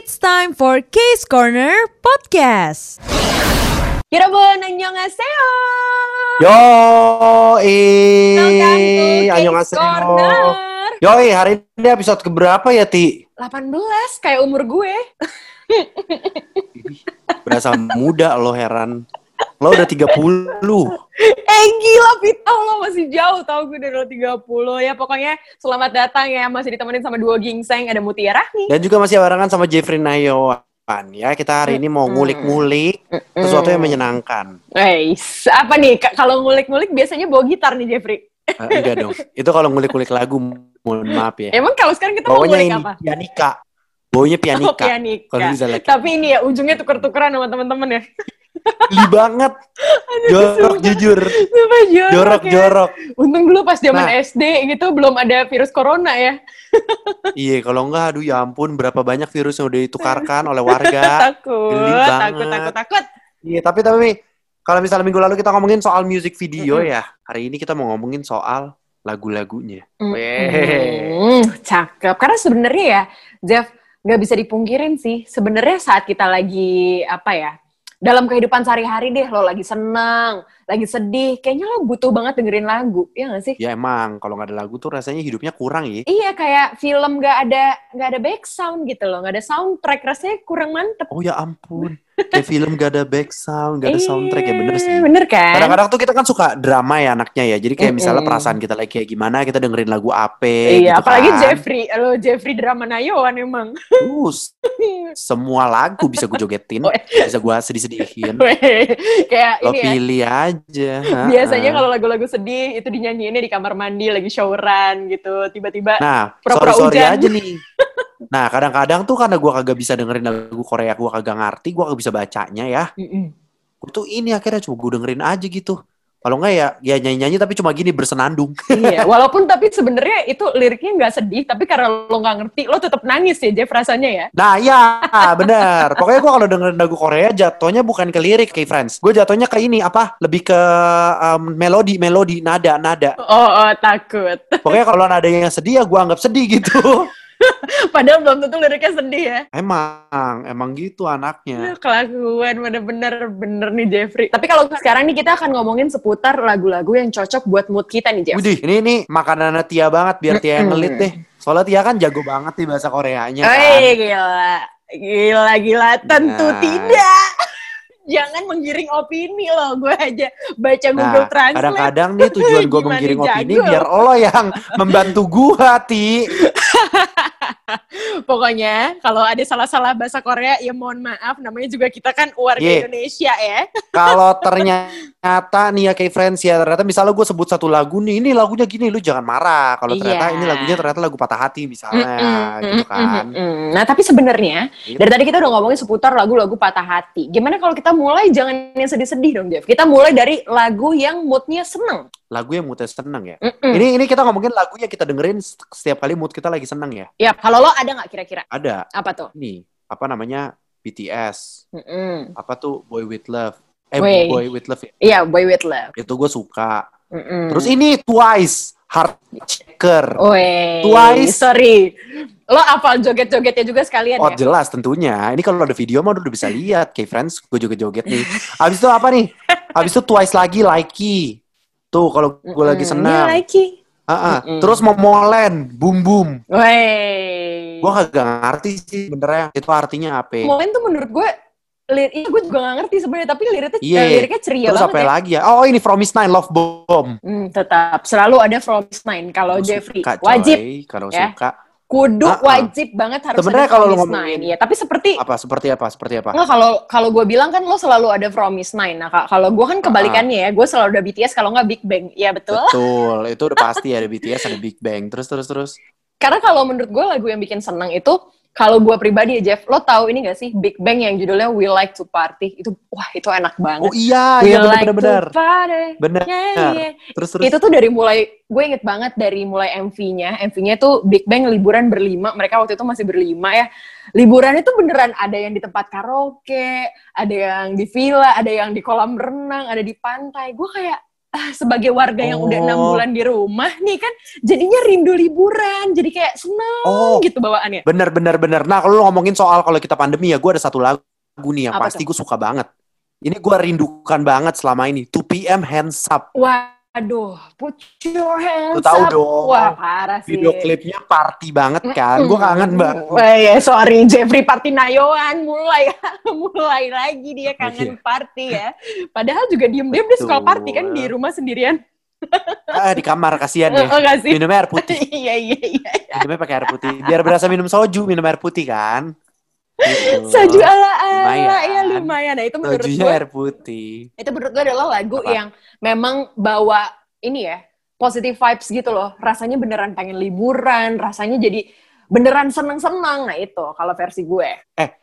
It's time for Case Corner Podcast. 여러분 안녕하세요. Yo, Welcome to eh, Case annyeonghaseyo. Corner. Yoi, hari ini episode keberapa ya, Ti? 18 kayak umur gue. Berasa muda lo, heran. Lo udah 30. Eh gila Pita lo masih jauh tau gue dari lo 30 ya pokoknya selamat datang ya masih ditemenin sama dua gingseng ada Mutia Rahmi. Dan juga masih barengan sama Jeffrey Nayawan. Ya, kita hari ini mau ngulik-ngulik sesuatu yang menyenangkan. Guys, apa nih Ka- kalau ngulik-ngulik biasanya bawa gitar nih Jeffrey. Eh, enggak dong. Itu kalau ngulik-ngulik lagu, mohon maaf ya. Emang kalau sekarang kita mau Bawanya ngulik ini, apa? pianika. Baunya Oh, pianika. pianika. Kalau. Tapi ini ya ujungnya tuker-tukeran sama temen-temen ya. Geli banget. Jorok sumpah. jujur. Sumpah jorok, Jorok, ya. jorok. Untung dulu pas zaman Nah. SD gitu belum ada virus corona ya. Iya, kalau enggak, aduh ya ampun, berapa banyak virus yang udah ditukarkan oleh warga. takut, geli takut, banget. takut, takut. Iya, tapi tapi kalau misalnya minggu lalu kita ngomongin soal music video Mm-mm. ya, hari ini kita mau ngomongin soal lagu-lagunya. Weh. Hmm, cakep. Karena sebenarnya ya, Jeff, nggak bisa dipungkirin sih. Sebenarnya saat kita lagi apa ya, dalam kehidupan sehari-hari deh, lo lagi senang, lagi sedih, kayaknya lo butuh banget dengerin lagu, ya nggak sih? Ya emang kalau nggak ada lagu tuh rasanya hidupnya kurang ya. Iya, kayak film nggak ada nggak ada back sound gitu loh, nggak ada soundtrack, rasanya kurang mantep. Oh ya ampun, kayak film gak ada back sound, gak ada soundtrack ya bener sih. Iya, Bener kan? Kadang-kadang tuh kita kan suka drama ya anaknya ya. Jadi kayak misalnya perasaan kita lagi kayak gimana, kita dengerin lagu apa Iya, gitu apalagi kan. Jeffrey, lo Jeffrey drama Nayoan emang. Terus semua lagu bisa gue jogetin, Oh, bisa gue sedih-sedihin. kayak Lo ini ya. Aja. Biasanya kalau lagu-lagu sedih itu dinyanyiinnya di kamar mandi lagi showeran gitu. Tiba-tiba Nah, Pura-pura sorry sorry hujan. aja nih. Nah, kadang-kadang tuh karena gua kagak bisa dengerin lagu Korea, gua kagak ngerti, gua kagak bisa bacanya ya. Gua tuh ini akhirnya cuma gua dengerin aja gitu. Kalau enggak ya, ya nyanyi-nyanyi tapi cuma gini bersenandung. iya, walaupun tapi sebenarnya itu liriknya nggak sedih, tapi karena lo nggak ngerti, lo tetap nangis ya Jeff rasanya ya. Nah, ya, bener. Pokoknya gua kalau dengerin lagu Korea jatuhnya bukan ke lirik kayak friends. Gue jatuhnya ke ini apa? Lebih ke um, melodi, melodi, nada, nada. Oh, oh takut. Pokoknya kalau nada yang sedih ya gua anggap sedih gitu. Padahal belum tentu liriknya sedih ya. emang, emang gitu anaknya. Kelakuan bener-bener bener nih Jeffrey. Tapi kalau sekarang nih kita akan ngomongin seputar lagu-lagu yang cocok buat mood kita nih Jeff. Widih, ini ini makanannya Tia banget biar Tia yang ngelit deh. Soalnya Tia kan jago banget nih bahasa Koreanya kan. gila. Gila, gila. Tentu Nah. tidak. Jangan menggiring opini loh. Gue aja baca Google Nah, Translate. kadang-kadang nih tujuan gue menggiring jago? opini biar lo yang membantu gua, Ti. Pokoknya kalau ada salah-salah bahasa Korea, ya mohon maaf. Namanya juga kita kan warga Iya. Indonesia ya. Kalau ternyata nih ya kayak friends ya, ternyata misalnya gue sebut satu lagu nih, ini lagunya gini, lu jangan marah. Kalau ternyata Iya. ini lagunya ternyata lagu patah hati misalnya, Mm-mm, gitu kan. mm-mm. Nah, tapi sebenarnya Gitu. dari tadi kita udah ngomongin seputar lagu-lagu patah hati. Gimana kalau kita mulai jangan yang sedih-sedih dong, Jeff? Kita mulai dari lagu yang moodnya seneng. Lagu yang moodnya seneng ya. Mm-mm. Ini ini kita ngomongin lagu yang kita dengerin setiap kali mood kita lagi seneng ya. Ya, kalau lo ada nggak kira-kira? Ada Apa tuh? nih, apa namanya BTS, Mm-mm. apa tuh Boy With Love. Eh, Wey. Boy With Love ya. Iya, Boy With Love. Itu gue suka. Mm-mm. Terus ini Twice, Heart Checker. Weh, Twice. sorry. Lo hafal joget-jogetnya juga sekalian Oh ya? jelas tentunya. Ini kalau ada video mah udah bisa lihat. Kayak friends, gue juga joget nih. Habis itu apa nih? Habis itu Twice lagi, Likey. Tuh kalau gue lagi Mm-mm. senang. Iya, Likey. Ah, ah. Mm-mm. Terus Momoland, Boom Boom. Weh. Gue kagak ngerti sih benernya itu artinya apa. Momen tuh menurut gue lir iya gue juga gak ngerti sebenarnya tapi liriknya Iya. eh, liriknya ceria Terus banget apa ya. lagi ya? Oh ini From Is Nine, Love Bomb. Hmm, tetap selalu ada from Nine kalau Jeffrey suka, coy. wajib Kalau ya. suka. Kudu Ah, ah. wajib banget harus Sebenarnya ada kalau Promise ngomongin- Nine ya tapi seperti Apa? Seperti apa? Seperti apa? Nggak, kalau kalau gue bilang kan lo selalu ada Promise Nine. Nah, ka- kalau gue kan kebalikannya ya, gue selalu ada BTS kalau nggak Big Bang. Iya betul. Betul. Itu udah pasti ada BTS, ada Big Bang. Terus terus terus. Karena kalau menurut gue lagu yang bikin seneng itu kalau gue pribadi ya Jeff, lo tahu ini gak sih Big Bang yang judulnya We Like to Party itu wah itu enak banget. Oh iya, We iya like benar benar. to party. Benar. Yeah, yeah. Terus terus. Itu tuh dari mulai gue inget banget dari mulai MV-nya. MV-nya tuh Big Bang liburan berlima. Mereka waktu itu masih berlima ya. Liburan itu beneran ada yang di tempat karaoke, ada yang di villa, ada yang di kolam renang, ada di pantai. Gue kayak ah, sebagai warga yang udah enam Oh. bulan di rumah nih kan jadinya rindu liburan jadi kayak seneng Oh, gitu bawaannya bener bener bener. Nah kalau lu ngomongin soal kalau kita pandemi ya, gue ada satu lagu nih yang Apa pasti gue suka banget. Ini gue rindukan banget selama ini. 2 PM Hands Up. Waduh put your hands Lu tahu up dong. wah parah sih Video klipnya party banget kan. Gue kangen banget. Wah ya sorry Jeffrey Party Nayoan mulai mulai lagi dia kangen party ya. Padahal juga diem-diem dia suka Oh, party kan di rumah sendirian. Ah, di kamar kasihan ya. Oh, sih? Minum air putih. Iya iya iya. Minumnya pakai air putih. Biar berasa minum soju, minum air putih kan. Gitu. Saju ala ala Lumayan. ya lumayan. Nah itu menurut Sojunya gue air putih. itu menurut gue adalah lagu Apa? yang memang bawa ini ya positive vibes gitu loh. Rasanya beneran pengen liburan, rasanya jadi beneran seneng-seneng. Nah itu kalau versi gue.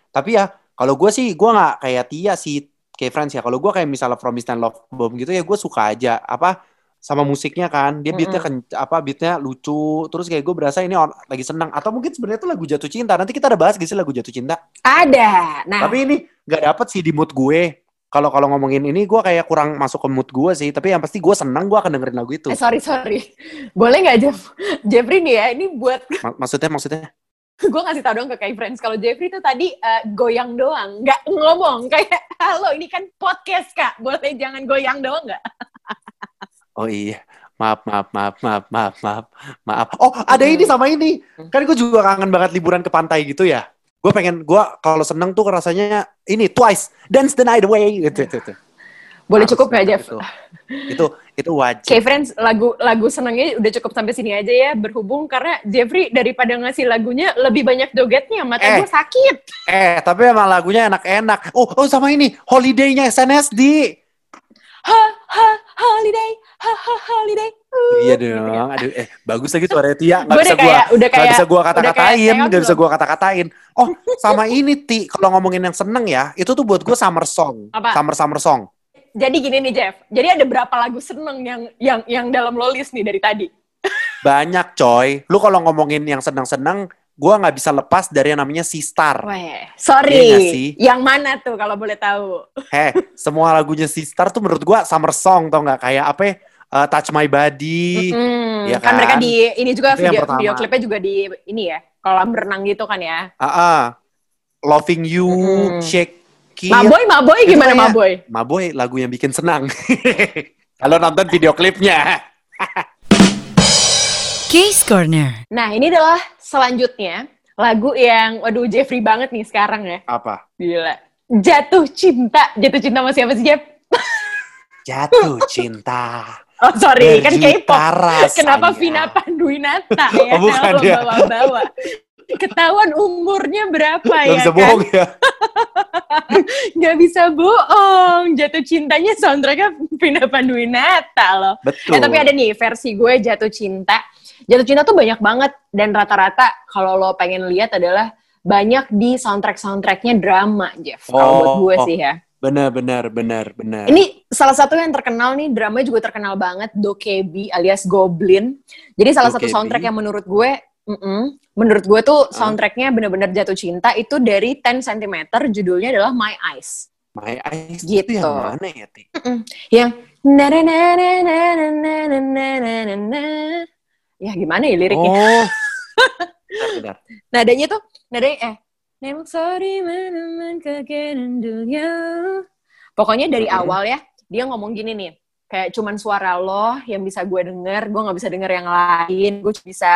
Tapi ya, kalau gue sih, gue nggak kayak Tia sih, kayak Friends ya. Kalau gue kayak misalnya From East and Love Bomb gitu ya, gue suka aja. Apa sama musiknya kan, dia beatnya kan, apa beatnya lucu. Terus kayak gue berasa ini on- lagi senang. Atau mungkin sebenarnya itu lagu jatuh cinta. Nanti kita ada bahas gak sih lagu jatuh cinta. Ada. Nah Tapi ini nggak dapet sih di mood gue. Kalau kalau ngomongin ini, gue kayak kurang masuk ke mood gue sih. Tapi yang pasti gue senang, gue akan dengerin lagu itu. Eh, sorry sorry, boleh nggak Jeff? Jeffrey nih ya, ini buat Ma- maksudnya, maksudnya. gue ngasih tau dong ke kayak friends. Kalau Jeffrey tuh tadi eh, goyang doang, nggak ngomong kayak halo ini kan podcast kak, boleh jangan goyang doang nggak? Oh iya. Maaf, maaf, maaf, maaf, maaf, maaf, maaf. Oh, ada ini sama ini. Kan gue juga kangen banget liburan ke pantai gitu ya. Gue pengen, gue kalau seneng tuh rasanya ini twice dance the night away gitu, gitu, gitu. Boleh Harus cukup ya denger Jeff? Itu, itu, itu wajib. Kayak friends lagu lagu senengnya udah cukup sampai sini aja ya berhubung karena Jeffrey daripada ngasih lagunya lebih banyak jogetnya mata Eh. gue sakit. Eh, tapi emang lagunya enak-enak. Oh, oh sama ini holiday-nya SNSD. Ha ha holiday, ha ha holiday. Uh, Iya ya. dong. Aduh, eh bagus lagi suara Tia. Nggak Gue bisa udah gua kayak udah nggak bisa kayak kata-katain, nggak bisa gua kata-katain. Oh, sama ini Ti, kalau ngomongin yang seneng ya, itu tuh buat gue summer song. Apa? Summer summer song. Jadi gini nih Jeff, jadi ada berapa lagu seneng yang yang yang dalam lo list nih dari tadi? Banyak coy. Lu kalau ngomongin yang seneng-seneng, gua nggak bisa lepas dari yang namanya Sistar. Weh, Iya nggak sorry. sih? Yang mana tuh kalau boleh tahu? Heh, semua lagunya Sistar tuh menurut gua summer song tau nggak? Kayak apa? ya? Eh, Touch My Body. Mm, Iya kan? kan? mereka di ini juga Itu video video klipnya juga di ini ya kolam renang gitu kan ya. Ah, ah. Loving You, Mm-mm. Shake It. Maboy, Maboy Itu gimana Maboy? Maboy lagu yang bikin senang. Kalau nonton video klipnya. Case Corner. Nah ini adalah selanjutnya lagu yang waduh Jeffrey banget nih sekarang ya. Apa? Gila. Jatuh cinta, jatuh cinta sama siapa sih Jeff? Jatuh cinta. Oh sorry, kan K-pop. Kenapa Vina Panduwinata ya? Oh, bukan dia. bawa-bawa. Ketahuan umurnya berapa Gak ya bisa kan? bohong ya. Nggak bisa bohong. Jatuh cintanya soundtracknya Vina Panduwinata loh. Betul. Eh, tapi ada nih versi gue jatuh cinta. Jatuh cinta tuh banyak banget dan rata-rata kalau lo pengen lihat adalah banyak di soundtrack soundtracknya drama, Jeff. Kalau Oh, buat gue oh. sih ya. Benar, benar, benar, benar. Ini salah satu yang terkenal nih, drama juga terkenal banget, Dokebi alias Goblin. Jadi salah satu Dokebi. soundtrack yang menurut gue, mm-mm, menurut gue tuh soundtracknya bener-bener jatuh cinta itu dari 10 cm, judulnya adalah My Eyes. My Eyes Gitu. itu yang mana ya, Ti? Yang na na na na na na na na na na na na. Ya gimana ya liriknya? Oh. Nadanya tuh, nadanya eh Nemo sorry meneman dunia. Pokoknya dari Mm-mm. awal ya, dia ngomong gini nih, kayak cuman suara lo yang bisa gue denger, gue nggak bisa denger yang lain, gue cuma bisa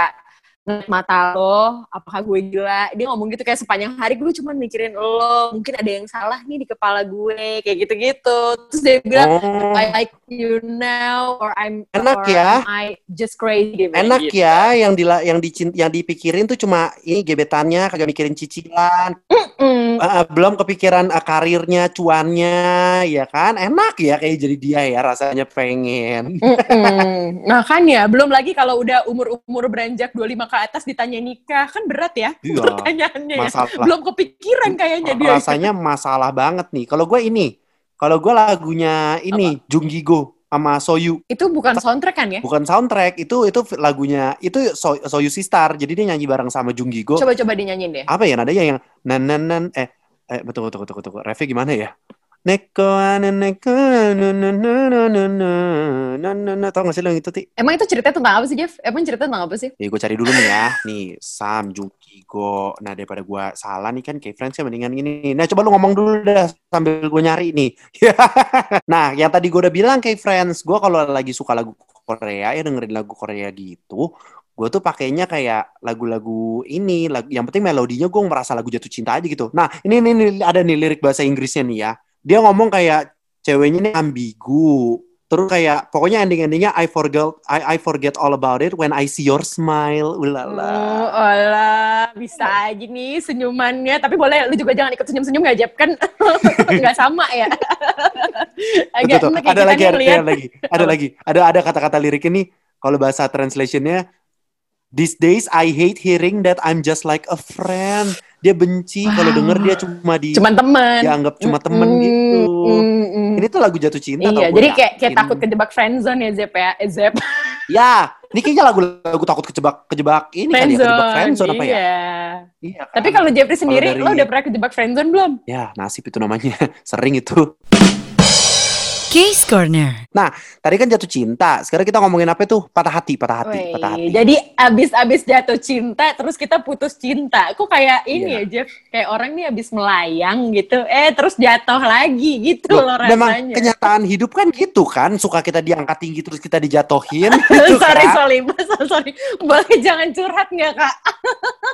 ngeliat mata lo, apakah gue gila? Dia ngomong gitu kayak sepanjang hari gue cuma mikirin lo, mungkin ada yang salah nih di kepala gue, kayak gitu-gitu. Terus dia bilang, Oh. I like you now, or I'm Enak or ya. I just crazy. Enak gitu. ya yang di yang dicin- yang dipikirin tuh cuma ini gebetannya kagak mikirin cicilan. Mm, Eh, belum kepikiran eh, karirnya, cuannya, ya kan? Enak ya kayak jadi dia ya rasanya pengen. Mm-mm. Nah kan ya, belum lagi kalau udah umur-umur beranjak 25 ke atas ditanya nikah, kan berat ya Iya. pertanyaannya ya. Masalah. Belum kepikiran kayaknya dia. rasanya masalah banget nih. Kalau gue ini, kalau gue lagunya ini Junggigo sama Soyu, Itu bukan soundtrack kan ya? bukan soundtrack, itu itu lagunya itu so, Soyu Sistar. Jadi dia nyanyi bareng sama Junggigo. Coba-coba dinyanyiin deh. Apa ya nadanya yang nan nan nan eh eh betul betul betul betul. Revi gimana ya? Neko ane neko na na na na na na na na na tau gak sih lo yang itu ti? Emang itu ceritanya tentang apa sih, Jeff? Emang cerita tentang apa sih? Ya gue cari dulu nih ya. Nih Sam, Juki, Go. Nah daripada gue salah nih kan kayak friends ya mendingan gini. Nah coba lu ngomong dulu dah sambil gue nyari nih. nah yang tadi gue udah bilang kayak friends, gue kalau lagi suka lagu Korea ya dengerin lagu Korea gitu. Gue tuh pakainya kayak lagu-lagu ini, lagu, yang penting melodinya gue merasa lagu jatuh cinta aja gitu. Nah ini, ini, ini ada nih lirik bahasa Inggrisnya nih ya. Dia ngomong kayak ceweknya ini ambigu. Terus kayak pokoknya ending-endingnya I forget I, I forget all about it when I see your smile. Ulala. Oh, olah, bisa aja nih senyumannya. Tapi boleh, lu juga jangan ikut senyum-senyum gak, Jeff? Kan nggak sama ya. Agak Betul, enak ya ada lagi, ada, ada lagi, ada lagi, ada ada kata-kata lirik ini. Kalau bahasa translationnya, these days I hate hearing that I'm just like a friend. Dia benci kalau Wow. denger dia cuma di Cuman temen. dianggap cuma temen Mm, gitu. mm, mm. Ini tuh lagu jatuh cinta. Iya, jadi kayak kayak takut kejebak friendzone ya, Zep ya. Eh, Zep. Ya, ini kayaknya lagu-lagu takut kejebak kejebak ini kali ya, kejebak friendzone apa ya? iya. Iya. kan? Tapi kalau Jeffrey sendiri, dari- lo udah pernah kejebak friendzone belum? ya nasib itu namanya sering itu. Case Corner. Tadi kan jatuh cinta. Sekarang kita ngomongin apa tuh? Patah hati, patah hati, Wih, patah hati. Jadi abis-abis jatuh cinta, terus kita putus cinta. Kok kayak ini Iya. ya, Jeff? Kayak orang nih abis melayang gitu, eh terus jatuh lagi gitu Loh, loh memang rasanya. kenyataan hidup kan gitu kan suka kita diangkat tinggi terus kita dijatuhin gitu sorry, kan sorry, Mas, sorry. Boleh jangan curhat nggak, Kak?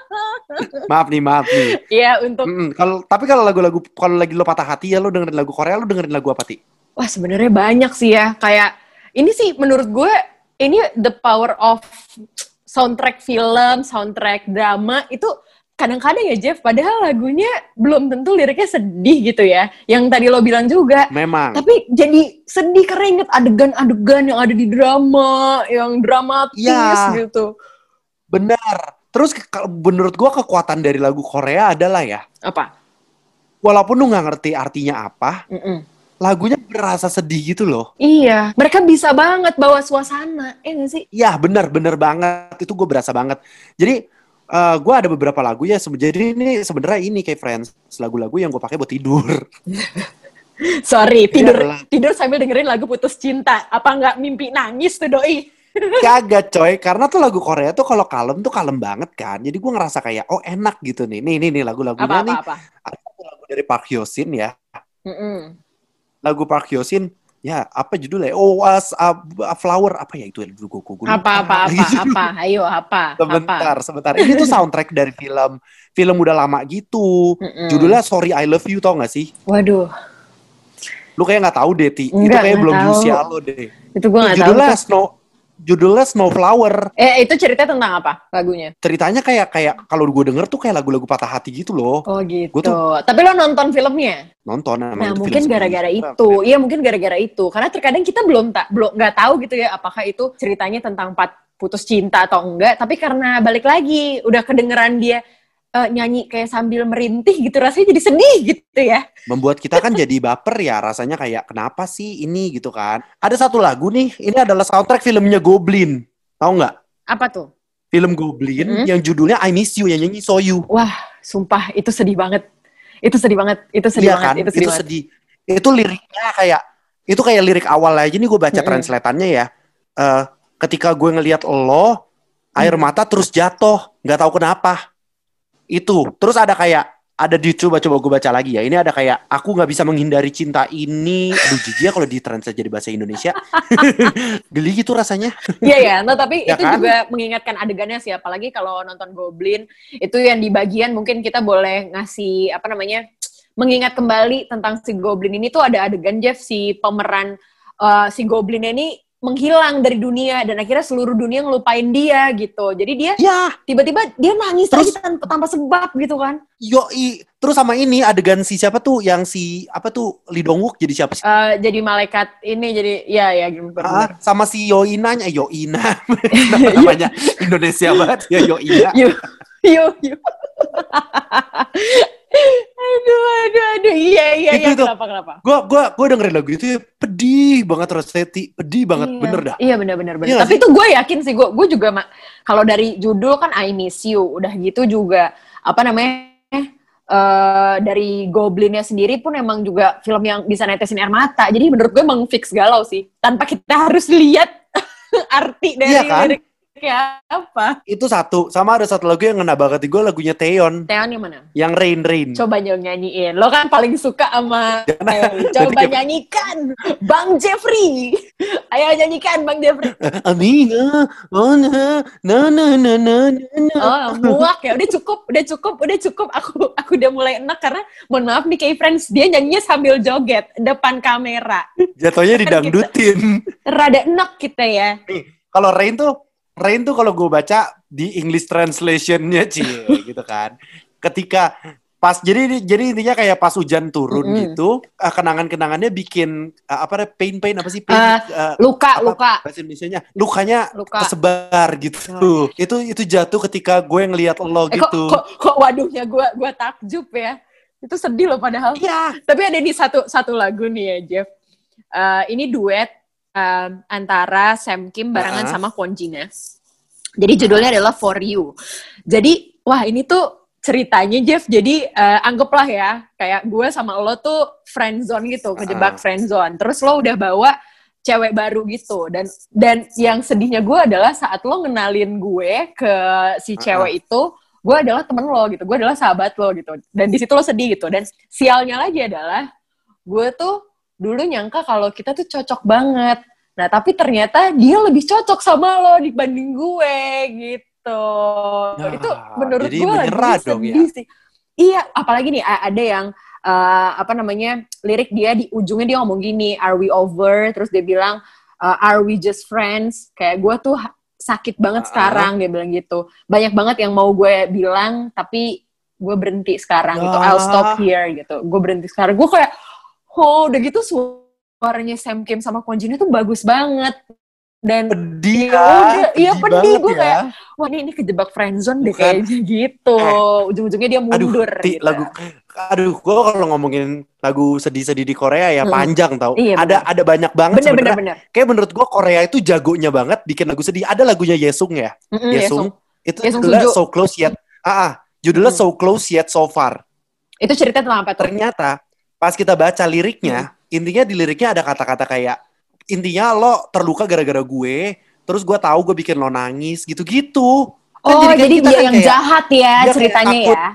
maaf nih maaf nih Iya, untuk... Mm-mm. kalau tapi kalau lagu-lagu kalau lagi lo patah hati ya lo dengerin lagu Korea lo dengerin lagu apa ti Wah, sebenarnya banyak sih ya. Kayak, ini sih menurut gue, ini the power of soundtrack film, soundtrack drama, itu kadang-kadang ya Jeff, padahal lagunya belum tentu liriknya sedih gitu ya. Yang tadi lo bilang juga. memang Tapi jadi sedih karena inget adegan-adegan yang ada di drama, yang dramatis Iya. gitu. benar terus menurut gua kekuatan dari lagu Korea adalah ya Apa? walaupun lu nggak ngerti artinya apa Mm-mm. Lagunya berasa sedih gitu loh Iya, mereka bisa banget bawa suasana, eh gak sih? Iya bener bener banget itu gue berasa banget jadi eh gue ada beberapa lagu ya jadi ini sebenarnya ini kayak friends lagu-lagu yang gue pakai buat tidur Sorry, tidur Iyalah. tidur sambil dengerin lagu putus cinta. Apa nggak mimpi nangis tuh doi? Kagak coy, karena tuh lagu Korea tuh kalau kalem tuh kalem banget kan. Jadi gue ngerasa kayak oh enak gitu nih. Nih nih nih lagu-lagunya Apa nih. apa apa? Ada lagu dari Park Hyosin ya. Mm-mm. Lagu Park Hyosin ya apa judulnya? Oh as a, a flower apa ya itu ya gue gue Apa apa apa apa? Ayo apa? Sebentar, Apa? sebentar. Ini tuh soundtrack dari film film udah lama gitu. Mm-mm. Judulnya Sorry I Love You tau gak sih? Waduh, Lu kayak nggak tahu deh, Ti. itu Enggak, kayak belum tahu. usia lo deh. itu gue nggak tahu. judulnya. Snow judulnya Snowflower. Eh itu ceritanya tentang apa lagunya? Ceritanya kayak kayak kalau gue denger tuh kayak lagu-lagu patah hati gitu loh. Oh gitu. Gua tuh- Tapi lo nonton filmnya? Nonton Nah mungkin gara-gara itu, iya mungkin gara-gara itu. Karena terkadang kita belum tak belum nggak tahu gitu ya apakah itu ceritanya tentang pat, putus cinta atau enggak. Tapi karena balik lagi udah kedengeran dia eh, nyanyi kayak sambil merintih gitu rasanya jadi sedih gitu ya. Membuat kita kan jadi baper ya rasanya kayak kenapa sih ini gitu kan. Ada satu lagu nih, ini adalah soundtrack filmnya Goblin. Tahu nggak? Apa tuh? Film Goblin Mm-mm. yang judulnya I Miss You yang nyanyi Soyu. Wah, sumpah itu sedih banget. Itu sedih banget. Itu sedih Iya banget. kan? Itu sedih banget. sedih. Itu liriknya kayak itu kayak lirik awal aja nih gue baca Mm-mm. translatannya ya. Eh, ketika gue ngelihat lo, air mata terus jatuh, nggak tahu kenapa. Itu. Terus ada kayak ada di coba coba gue baca lagi ya. Ini ada kayak aku nggak bisa menghindari cinta ini. Aduh jijik ya kalau ditranslate jadi bahasa Indonesia. Geli gitu rasanya. Iya ya, nah tapi Ya itu kan? juga mengingatkan adegannya sih, apalagi kalau nonton Goblin itu yang di bagian mungkin kita boleh ngasih apa namanya mengingat kembali tentang si Goblin ini tuh ada adegan Jeff si pemeran eh, si Goblin ini menghilang dari dunia dan akhirnya seluruh dunia ngelupain dia gitu. Jadi dia Ya, tiba-tiba dia nangis Terus- aja tanpa, tanpa sebab gitu kan. yoi. Terus sama ini adegan si siapa tuh yang si apa tuh Lee Dong Wook jadi siapa sih? Eh, jadi malaikat ini jadi ya ya benar. Ah, sama si Yoina, eh Yoina, namanya Indonesia banget ya Yoina. Yuk, yuk, yuk. aduh, aduh, aduh. Iya, iya, Itu, iya. itu. Kenapa, kenapa? Gua gua gua dengerin lagu itu ya, pedih banget Rossetti, pedih banget Iya. bener dah. Iya, benar, benar, benar. Iya Tapi sih? itu gue yakin sih, gue gue juga kalau dari judul kan I Miss You, udah gitu juga apa namanya eh, dari Goblinnya sendiri pun emang juga film yang bisa netesin air mata. Jadi menurut gue emang fix galau sih. Tanpa kita harus lihat arti dari Iya kan? Liriknya apa. Itu satu. Sama ada satu lagu yang ngena banget di gue lagunya Teon. Teon yang mana? Yang Rain Rain. Coba nyanyiin. Lo kan paling suka sama Teon. Coba nyanyikan Bang Jeffrey. Ayo nyanyikan Bang Jeffrey. Amiga, oh na, na na na na na na. Oh, muak ya. Udah cukup, udah cukup, udah cukup. Aku aku udah mulai enak karena mohon maaf nih kayak friends dia nyanyinya sambil joget depan kamera. Jatuhnya didangdutin. Rada enak kita ya. Nih, kalau Rain tuh, Rain tuh kalau gue baca di English translationnya cie gitu kan. Ketika pas jadi jadi intinya kayak pas hujan turun Mm-mm. gitu, eh, kenangan-kenangannya bikin eh, apa deh pain pain apa sih pain Eh, eh, Luka, apa luka. bahasa Indonesianya lukanya Luka. kesebar gitu. Itu itu jatuh ketika gue ngelihat lo Eh, kok, gitu. kok, kok waduhnya gue gua takjub ya. Itu sedih loh padahal. Iya. Tapi ada di satu satu lagu nih ya, Jeff. Eh, ini duet em, antara Sam Kim barengan Uh-uh. sama Kwon Jina. Jadi judulnya adalah For You. Jadi, wah ini tuh ceritanya Jeff. Jadi eh, anggaplah ya, kayak gue sama lo tuh friend zone gitu, kejebak Uh-uh. friend zone. Terus lo udah bawa cewek baru gitu dan dan yang sedihnya gue adalah saat lo ngenalin gue ke si cewek itu gue adalah temen lo gitu gue adalah sahabat lo gitu dan di situ lo sedih gitu dan sialnya lagi adalah gue tuh dulu nyangka kalau kita tuh cocok banget. Nah tapi ternyata dia lebih cocok sama lo dibanding gue gitu. Nah, itu menurut gue lagi dong sedih sih. Iya apalagi nih ada yang eh, apa namanya lirik dia di ujungnya dia ngomong gini are we over? Terus dia bilang eh, are we just friends? Kayak gue tuh sakit banget Ah. sekarang dia bilang gitu. Banyak banget yang mau gue bilang tapi gue berhenti sekarang. Gitu I'll stop here gitu. Gue berhenti sekarang. Gue kayak oh udah gitu suaranya Sam Kim sama Kwon Jin itu bagus banget dan Pedih Ya udah, iya pedih. Gue ya. kayak, wah ini, ini kejebak friendzone deh Bukan. kayaknya gitu. Eh. Ujung-ujungnya dia Aduh, mundur. Ti, gitu. lagu aduh gue kalau ngomongin lagu sedih-sedih di Korea ya Hmm. panjang tau Iya, ada ada banyak banget Bener, bener, sebenarnya bener. kayak menurut gue Korea itu jagonya banget bikin lagu sedih ada lagunya Yesung ya Mm-mm, Yesung Yesung. itu Yesung judulnya. So Close Yet ah, ah, judulnya Hmm. So Close Yet So Far Itu cerita tentang apa tuh? ternyata pas kita baca liriknya Hmm. intinya di liriknya ada kata-kata kayak intinya lo terluka gara-gara gue terus gue tahu gue bikin lo nangis gitu-gitu Kan Oh, kan jadi dia kan yang kayak- jahat ya dia ceritanya takut. ya.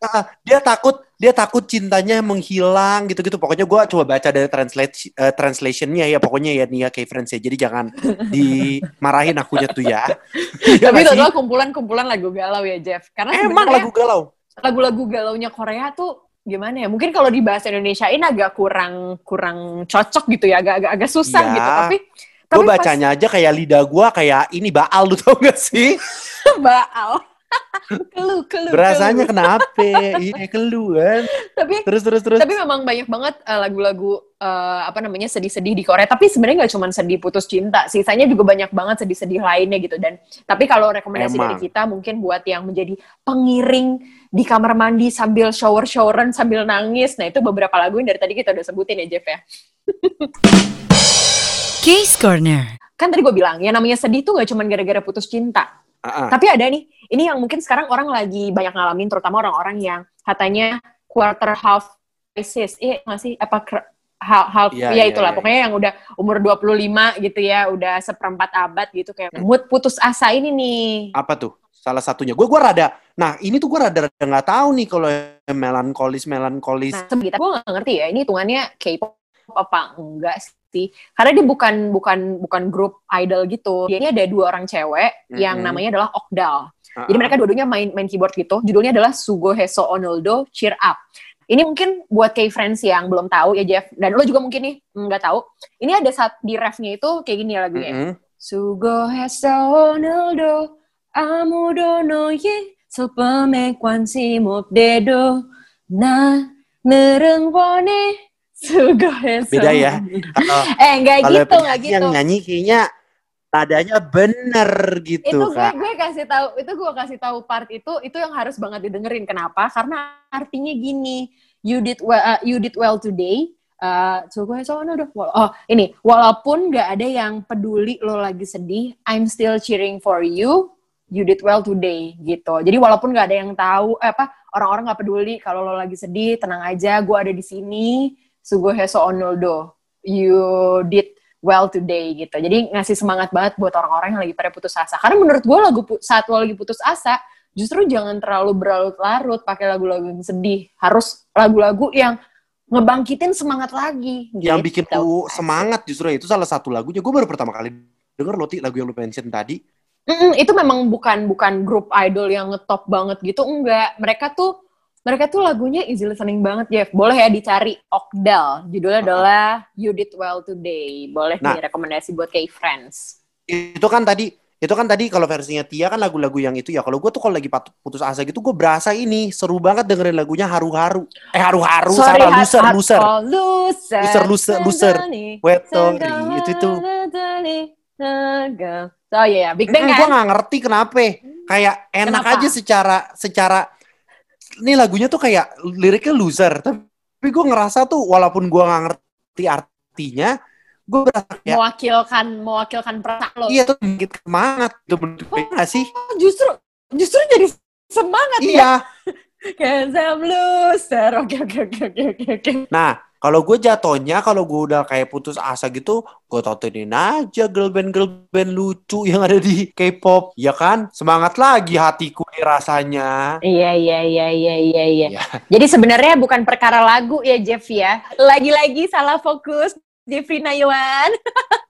Ah, dia takut dia takut cintanya menghilang gitu-gitu pokoknya gue coba baca dari translate eh, translationnya ya pokoknya ya nih ya kayak friends ya jadi jangan dimarahin akunya tuh ya Iya Tapi itu adalah kumpulan-kumpulan lagu galau ya, Jeff. Karena emang lagu galau lagu-lagu galaunya Korea tuh gimana ya? Mungkin kalau di bahasa Indonesiain agak kurang kurang cocok gitu ya, agak agak, agak susah Iya. gitu. Tapi gue tapi pas bacanya aja kayak lidah gue kayak ini baal lu tau gak sih baal. kelu, kelu, berasanya kelu. kenapa iya keluar Tapi terus terus terus tapi memang banyak banget eh, lagu-lagu eh, apa namanya sedih-sedih di Korea tapi sebenarnya nggak cuma sedih putus cinta sisanya juga banyak banget sedih-sedih lainnya gitu dan tapi kalau rekomendasi Emang. dari kita mungkin buat yang menjadi pengiring di kamar mandi sambil shower showeran sambil nangis. Nah itu beberapa lagu yang dari tadi kita udah sebutin ya Jeff ya. Case Corner. kan tadi gue bilang ya namanya sedih tuh nggak cuma gara-gara putus cinta. Ah. tapi ada nih ini yang mungkin sekarang orang lagi banyak ngalamin terutama orang-orang yang katanya quarter half crisis. Iya nggak sih? Apa half, half Iya, ya iya, itulah. iya. pokoknya yang udah umur 25 gitu ya udah seperempat abad gitu kayak mood putus asa ini nih. Apa tuh salah satunya. Gue gue rada nah ini tuh gue rada rada nggak tahu nih kalau melankolis melankolis. Nah sebenarnya gue nggak ngerti ya ini hitungannya K-pop apa enggak sih? Karena dia bukan bukan bukan grup idol gitu. Jadi ada dua orang cewek mm-hmm. yang namanya adalah Okdal. Uh-huh. jadi mereka dua-duanya main main keyboard gitu. Judulnya adalah Sugo Heso Onoldo Cheer Up. Ini mungkin buat K friends yang belum tahu ya Jeff. Dan lo juga mungkin nih mm, nggak tahu. Ini ada saat di refnya itu kayak gini ya lagunya. Mm-hmm. Sugo Heso Onoldo amudono ye supeme kwansimuk dedo na nereng wone Sugoi ya, Beda ya. Kalo, eh enggak gitu, enggak gitu. Yang nyanyi kayaknya adanya bener gitu itu gue, kak. gue kasih tahu itu gue kasih tahu part itu itu yang harus banget didengerin. Kenapa? Karena artinya gini. You did well, uh, you did well today. Uh, so gue oh ini. Walaupun gak ada yang peduli lo lagi sedih I'm still cheering for you you did well today gitu jadi walaupun nggak ada yang tahu eh, apa orang-orang nggak peduli kalau lo lagi sedih, tenang aja, gue ada di sini. Sugo heso onoldo, you did well today gitu. Jadi ngasih semangat banget buat orang-orang yang lagi pada putus asa. Karena menurut gue lagu saat lo lagi putus asa, justru jangan terlalu berlarut-larut pakai lagu-lagu yang sedih. Harus lagu-lagu yang ngebangkitin semangat lagi. Yang bikin gitu. lu semangat justru itu salah satu lagunya. Gue baru pertama kali denger lo Ti, lagu yang lu mention tadi. Mm-mm, itu memang bukan bukan grup idol yang ngetop banget gitu enggak mereka tuh mereka tuh lagunya easy listening banget Jeff boleh ya dicari Okdal judulnya adalah You Did Well Today boleh Nah. nih rekomendasi buat kayak friends Itu kan tadi itu kan tadi kalau versinya Tia kan lagu-lagu yang itu ya. Kalau gue tuh kalau lagi putus asa gitu gue berasa ini seru banget dengerin lagunya haru-haru. Eh haru-haru Sorry, salah Hat- loser loser. oh, loser Loser, loser, loser. Itu. Oh iya, yeah. Big Bang gue kan? nggak ngerti kenapa. Kayak enak Kenapa? aja secara secara ini lagunya tuh kayak liriknya loser, tapi gue ngerasa tuh walaupun gue nggak ngerti artinya, gue berasa kayak Mewakilkan mewakilkan perasaan lo. iya tuh bikin semangat gitu menurut gue nggak sih? Oh, justru justru jadi semangat ya. Iya. Cause I'm loser. Oke oke oke oke oke. Nah, kalau gue jatuhnya, kalau gue udah kayak putus asa gitu, gue tontonin aja girl band girl band lucu yang ada di K-pop, ya kan? Semangat lagi hatiku nih rasanya. Iya iya iya iya iya iya. Iya. Jadi sebenarnya bukan perkara lagu ya Jeff ya. Lagi-lagi salah fokus Jeffrey Nayawan.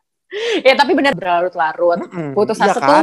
ya tapi benar berlarut-larut. Mm-mm, Putus iya asa kan? tuh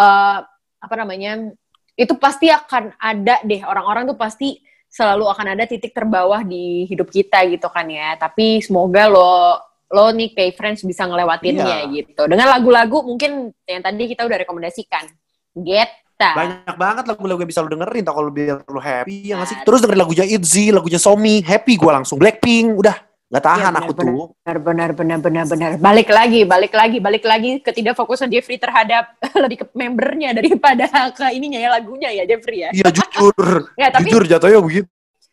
eh, apa namanya? Itu pasti akan ada deh orang-orang tuh pasti selalu akan ada titik terbawah di hidup kita gitu kan ya. Tapi semoga lo lo nih kayak friends bisa ngelewatinnya Iya. gitu. Dengan lagu-lagu mungkin yang tadi kita udah rekomendasikan. Geta. Banyak banget lagu-lagu yang bisa lo dengerin tau kalau biar lo happy ya nggak sih? Nah. Terus dengerin lagunya ITZY, lagunya Somi, happy gue langsung. Blackpink, udah nggak tahan Iya, aku benar, tuh. Benar, benar, benar, benar, benar. Balik lagi, balik lagi, balik lagi ketidakfokusan Jeffrey terhadap lebih ke membernya daripada ke ininya ya lagunya ya Jeffrey ya. Iya jujur, Ya, tapi jujur jatuhnya begitu.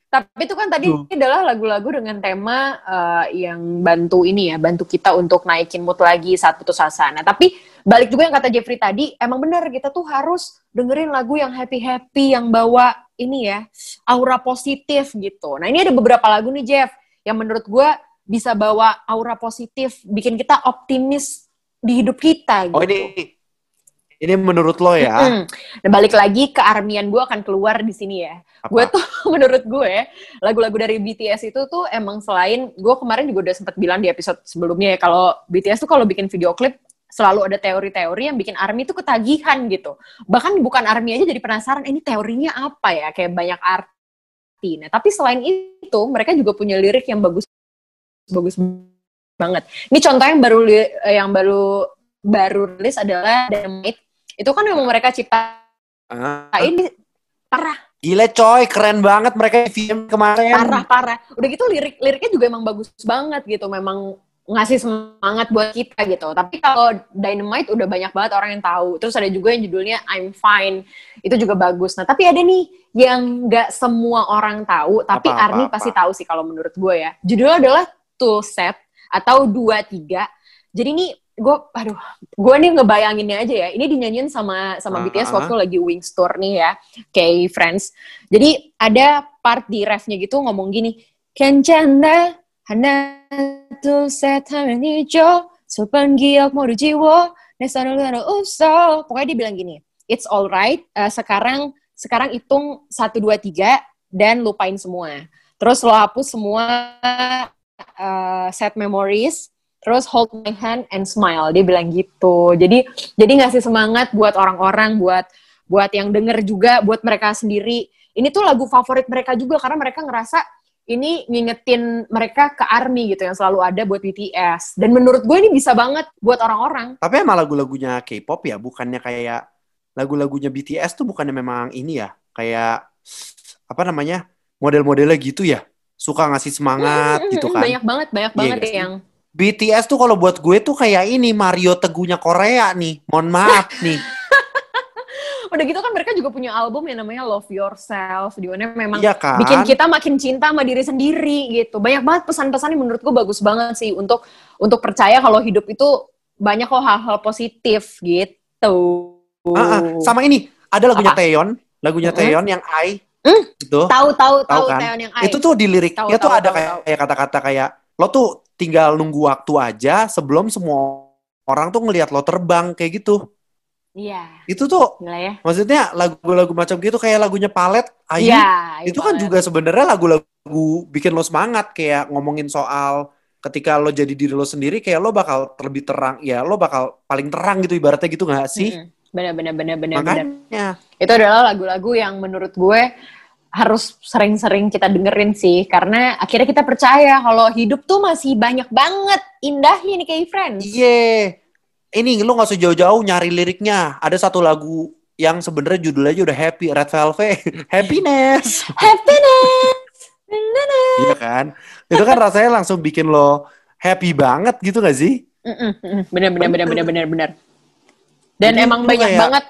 tapi itu kan tadi Tuh. adalah lagu-lagu dengan tema eh, yang bantu ini ya, bantu kita untuk naikin mood lagi saat putus asa. Nah, tapi balik juga yang kata Jeffrey tadi, emang benar kita tuh harus dengerin lagu yang happy-happy, yang bawa ini ya, aura positif gitu. Nah, ini ada beberapa lagu nih Jeff, yang menurut gue bisa bawa aura positif, bikin kita optimis di hidup kita gitu. Oh ini, ini menurut lo ya? Mm. Nah, balik lagi ke armian gue akan keluar di sini ya. Apa? Gue tuh menurut gue lagu-lagu dari BTS itu tuh emang selain gue kemarin juga udah sempat bilang di episode sebelumnya ya kalau BTS tuh kalau bikin video klip selalu ada teori-teori yang bikin ARMY tuh ketagihan gitu. Bahkan bukan ARMY aja jadi penasaran eh, ini teorinya apa ya kayak banyak arti. Nah, tapi selain itu mereka juga punya lirik yang bagus bagus banget. Ini contoh yang baru eh, yang baru baru rilis adalah Dynamite. Itu kan memang mereka ciptain Ah, ini parah Gila coy, keren banget mereka di film kemarin. parah parah udah gitu lirik liriknya juga emang bagus banget gitu memang ngasih semangat buat kita gitu. Tapi kalau Dynamite udah banyak banget orang yang tahu. Terus ada juga yang judulnya I'm Fine. Itu juga bagus. Nah, tapi ada nih yang nggak semua orang tahu, tapi apa, Arni pasti tahu sih kalau menurut gue ya. Judulnya adalah Tool Set atau 23. Jadi ini gue aduh gue nih ngebayanginnya aja ya ini dinyanyiin sama sama ah, uh, BTS ah, waktu ah. lagi Wings Tour nih ya kayak Friends jadi ada part di refnya gitu ngomong gini "Can't Hana 둘셋 하면 잊어 소pan 기억 모두 지워 내 손을 걸어 웃어 pokoknya dia bilang gini it's alright uh, sekarang sekarang hitung satu dua tiga dan lupain semua terus lo hapus semua uh, set memories terus hold my hand and smile dia bilang gitu jadi jadi ngasih semangat buat orang-orang buat buat yang denger juga buat mereka sendiri ini tuh lagu favorit mereka juga karena mereka ngerasa ini ngingetin mereka ke ARMY gitu yang selalu ada buat BTS dan menurut gue ini bisa banget buat orang-orang Tapi emang lagu-lagunya K-pop ya, bukannya kayak lagu-lagunya BTS tuh bukannya memang ini ya, kayak apa namanya model-modelnya gitu ya, suka ngasih semangat gitu kan. banyak banget banyak Iya banget sih? yang BTS tuh kalau buat gue tuh kayak ini Mario Teguhnya Korea nih, mohon maaf nih. Udah gitu kan mereka juga punya album yang namanya Love Yourself di mana memang Iya kan? bikin kita makin cinta sama diri sendiri gitu. Banyak banget pesan-pesan yang menurut gue bagus banget sih untuk untuk percaya kalau hidup itu banyak kok hal-hal positif gitu. Ah, ah, sama ini ada lagunya Apa? Taeyeon, lagunya. Taeyeon yang I Hmm, Gitu. Tahu tahu Tahu kan? Taeyeon yang Ai. Itu tuh di liriknya tuh tahu, ada tahu, kayak tahu. kayak kata-kata kayak lo tuh tinggal nunggu waktu aja sebelum semua orang tuh ngelihat lo terbang kayak gitu. Iya. Itu tuh Gila ya. maksudnya lagu-lagu macam gitu kayak lagunya Palet, Ayu. Iya. itu kan juga sebenarnya lagu-lagu bikin lo semangat kayak ngomongin soal ketika lo jadi diri lo sendiri kayak lo bakal lebih terang ya lo bakal paling terang gitu ibaratnya gitu nggak sih benar benar benar benar. makanya Itu adalah lagu-lagu yang menurut gue harus sering-sering kita dengerin sih karena akhirnya kita percaya kalau hidup tuh masih banyak banget indahnya nih kayak friends. iya ini lo nggak usah jauh-jauh nyari liriknya ada satu lagu yang sebenarnya judulnya aja udah happy Red Velvet happiness Happiness. Iya kan itu kan rasanya langsung bikin lo happy banget gitu gak sih. Bener bener bener bener bener bener. Dan Jadi emang banyak kayak- banget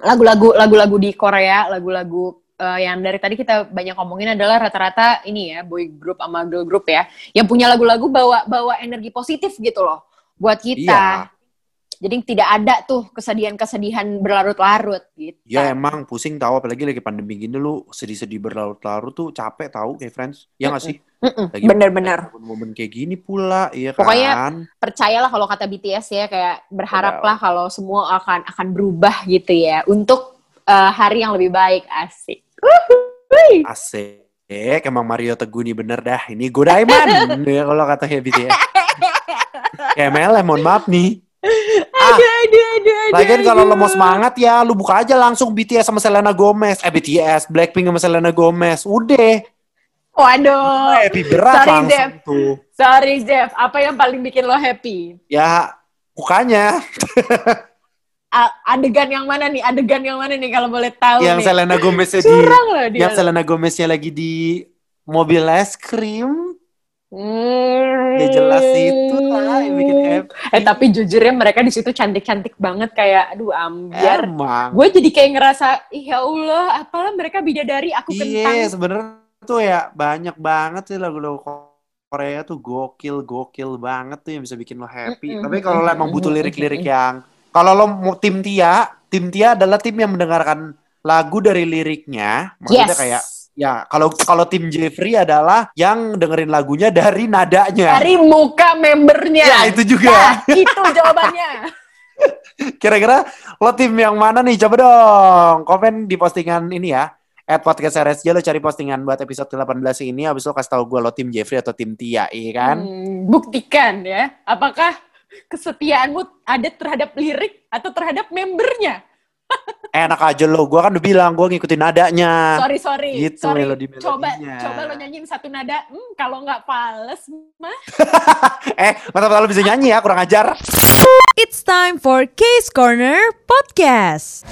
lagu-lagu lagu-lagu di Korea, lagu-lagu eh, yang dari tadi kita banyak ngomongin adalah rata-rata ini ya boy group sama girl group ya, yang punya lagu-lagu bawa bawa energi positif gitu loh buat kita. Iya. Jadi tidak ada tuh kesedihan-kesedihan berlarut-larut gitu. Ya emang pusing tahu apalagi lagi pandemi gini lu sedih-sedih berlarut-larut tuh capek tahu kayak friends. Ya nggak sih? Bener-bener. momen kayak gini pula, iya kan? Pokoknya percayalah kalau kata BTS ya kayak berharaplah kalau semua akan akan berubah gitu ya untuk eh, hari yang lebih baik asik. Asik. Emang Mario Teguh nih bener dah. Ini Godaiman. ya kalau kata ya. Kayak MLM, mohon maaf nih. Ah, Aduh, aduh, aduh, aduh, lagian kalau lo mau semangat ya, lu buka aja langsung BTS sama Selena Gomez. Eh BTS, Blackpink sama Selena Gomez. Udah. Waduh. Happy berat sorry, langsung Dev. tuh. Sorry Jeff, apa yang paling bikin lo happy? Ya, mukanya. A- adegan yang mana nih? Adegan yang mana nih kalau boleh tahu yang nih? Selena Gomeznya di... Curang loh dia. Yang Selena Gomeznya lagi di mobil es krim. Hmm. Ya jelas itu lah yang bikin happy. Eh tapi jujurnya mereka di situ cantik-cantik banget kayak aduh ambiar. Emang. Gue jadi kayak ngerasa, ya Allah, apalah mereka bidadari, aku Iya, kentang. sebenarnya tuh ya banyak banget sih lagu-lagu Korea tuh gokil, gokil banget tuh yang bisa bikin lo happy. Mm-mm, Tapi kalau lo emang butuh lirik-lirik yang kalau lo mau tim Tia, tim Tia adalah tim yang mendengarkan lagu dari liriknya. Maksudnya Yes. kayak ya kalau kalau tim Jeffrey adalah yang dengerin lagunya dari nadanya. Dari muka membernya. Ya itu juga. Nah, itu jawabannya. Kira-kira lo tim yang mana nih? Coba dong komen di postingan ini ya. At podcast RSJ lo cari postingan buat episode 18 ini habis lo kasih tahu gue lo tim Jeffrey atau tim Tia, iya kan? Hmm, buktikan ya, apakah kesetiaanmu ada terhadap lirik atau terhadap membernya? Enak aja lo, gue kan udah bilang gue ngikutin nadanya. Sorry, sorry. Gitu, sorry. melodi coba, melodinya. coba lo nyanyiin satu nada. Hmm, kalau nggak fales, mah. eh, mantap lo bisa nyanyi ya, kurang ajar. It's time for Case Corner Podcast.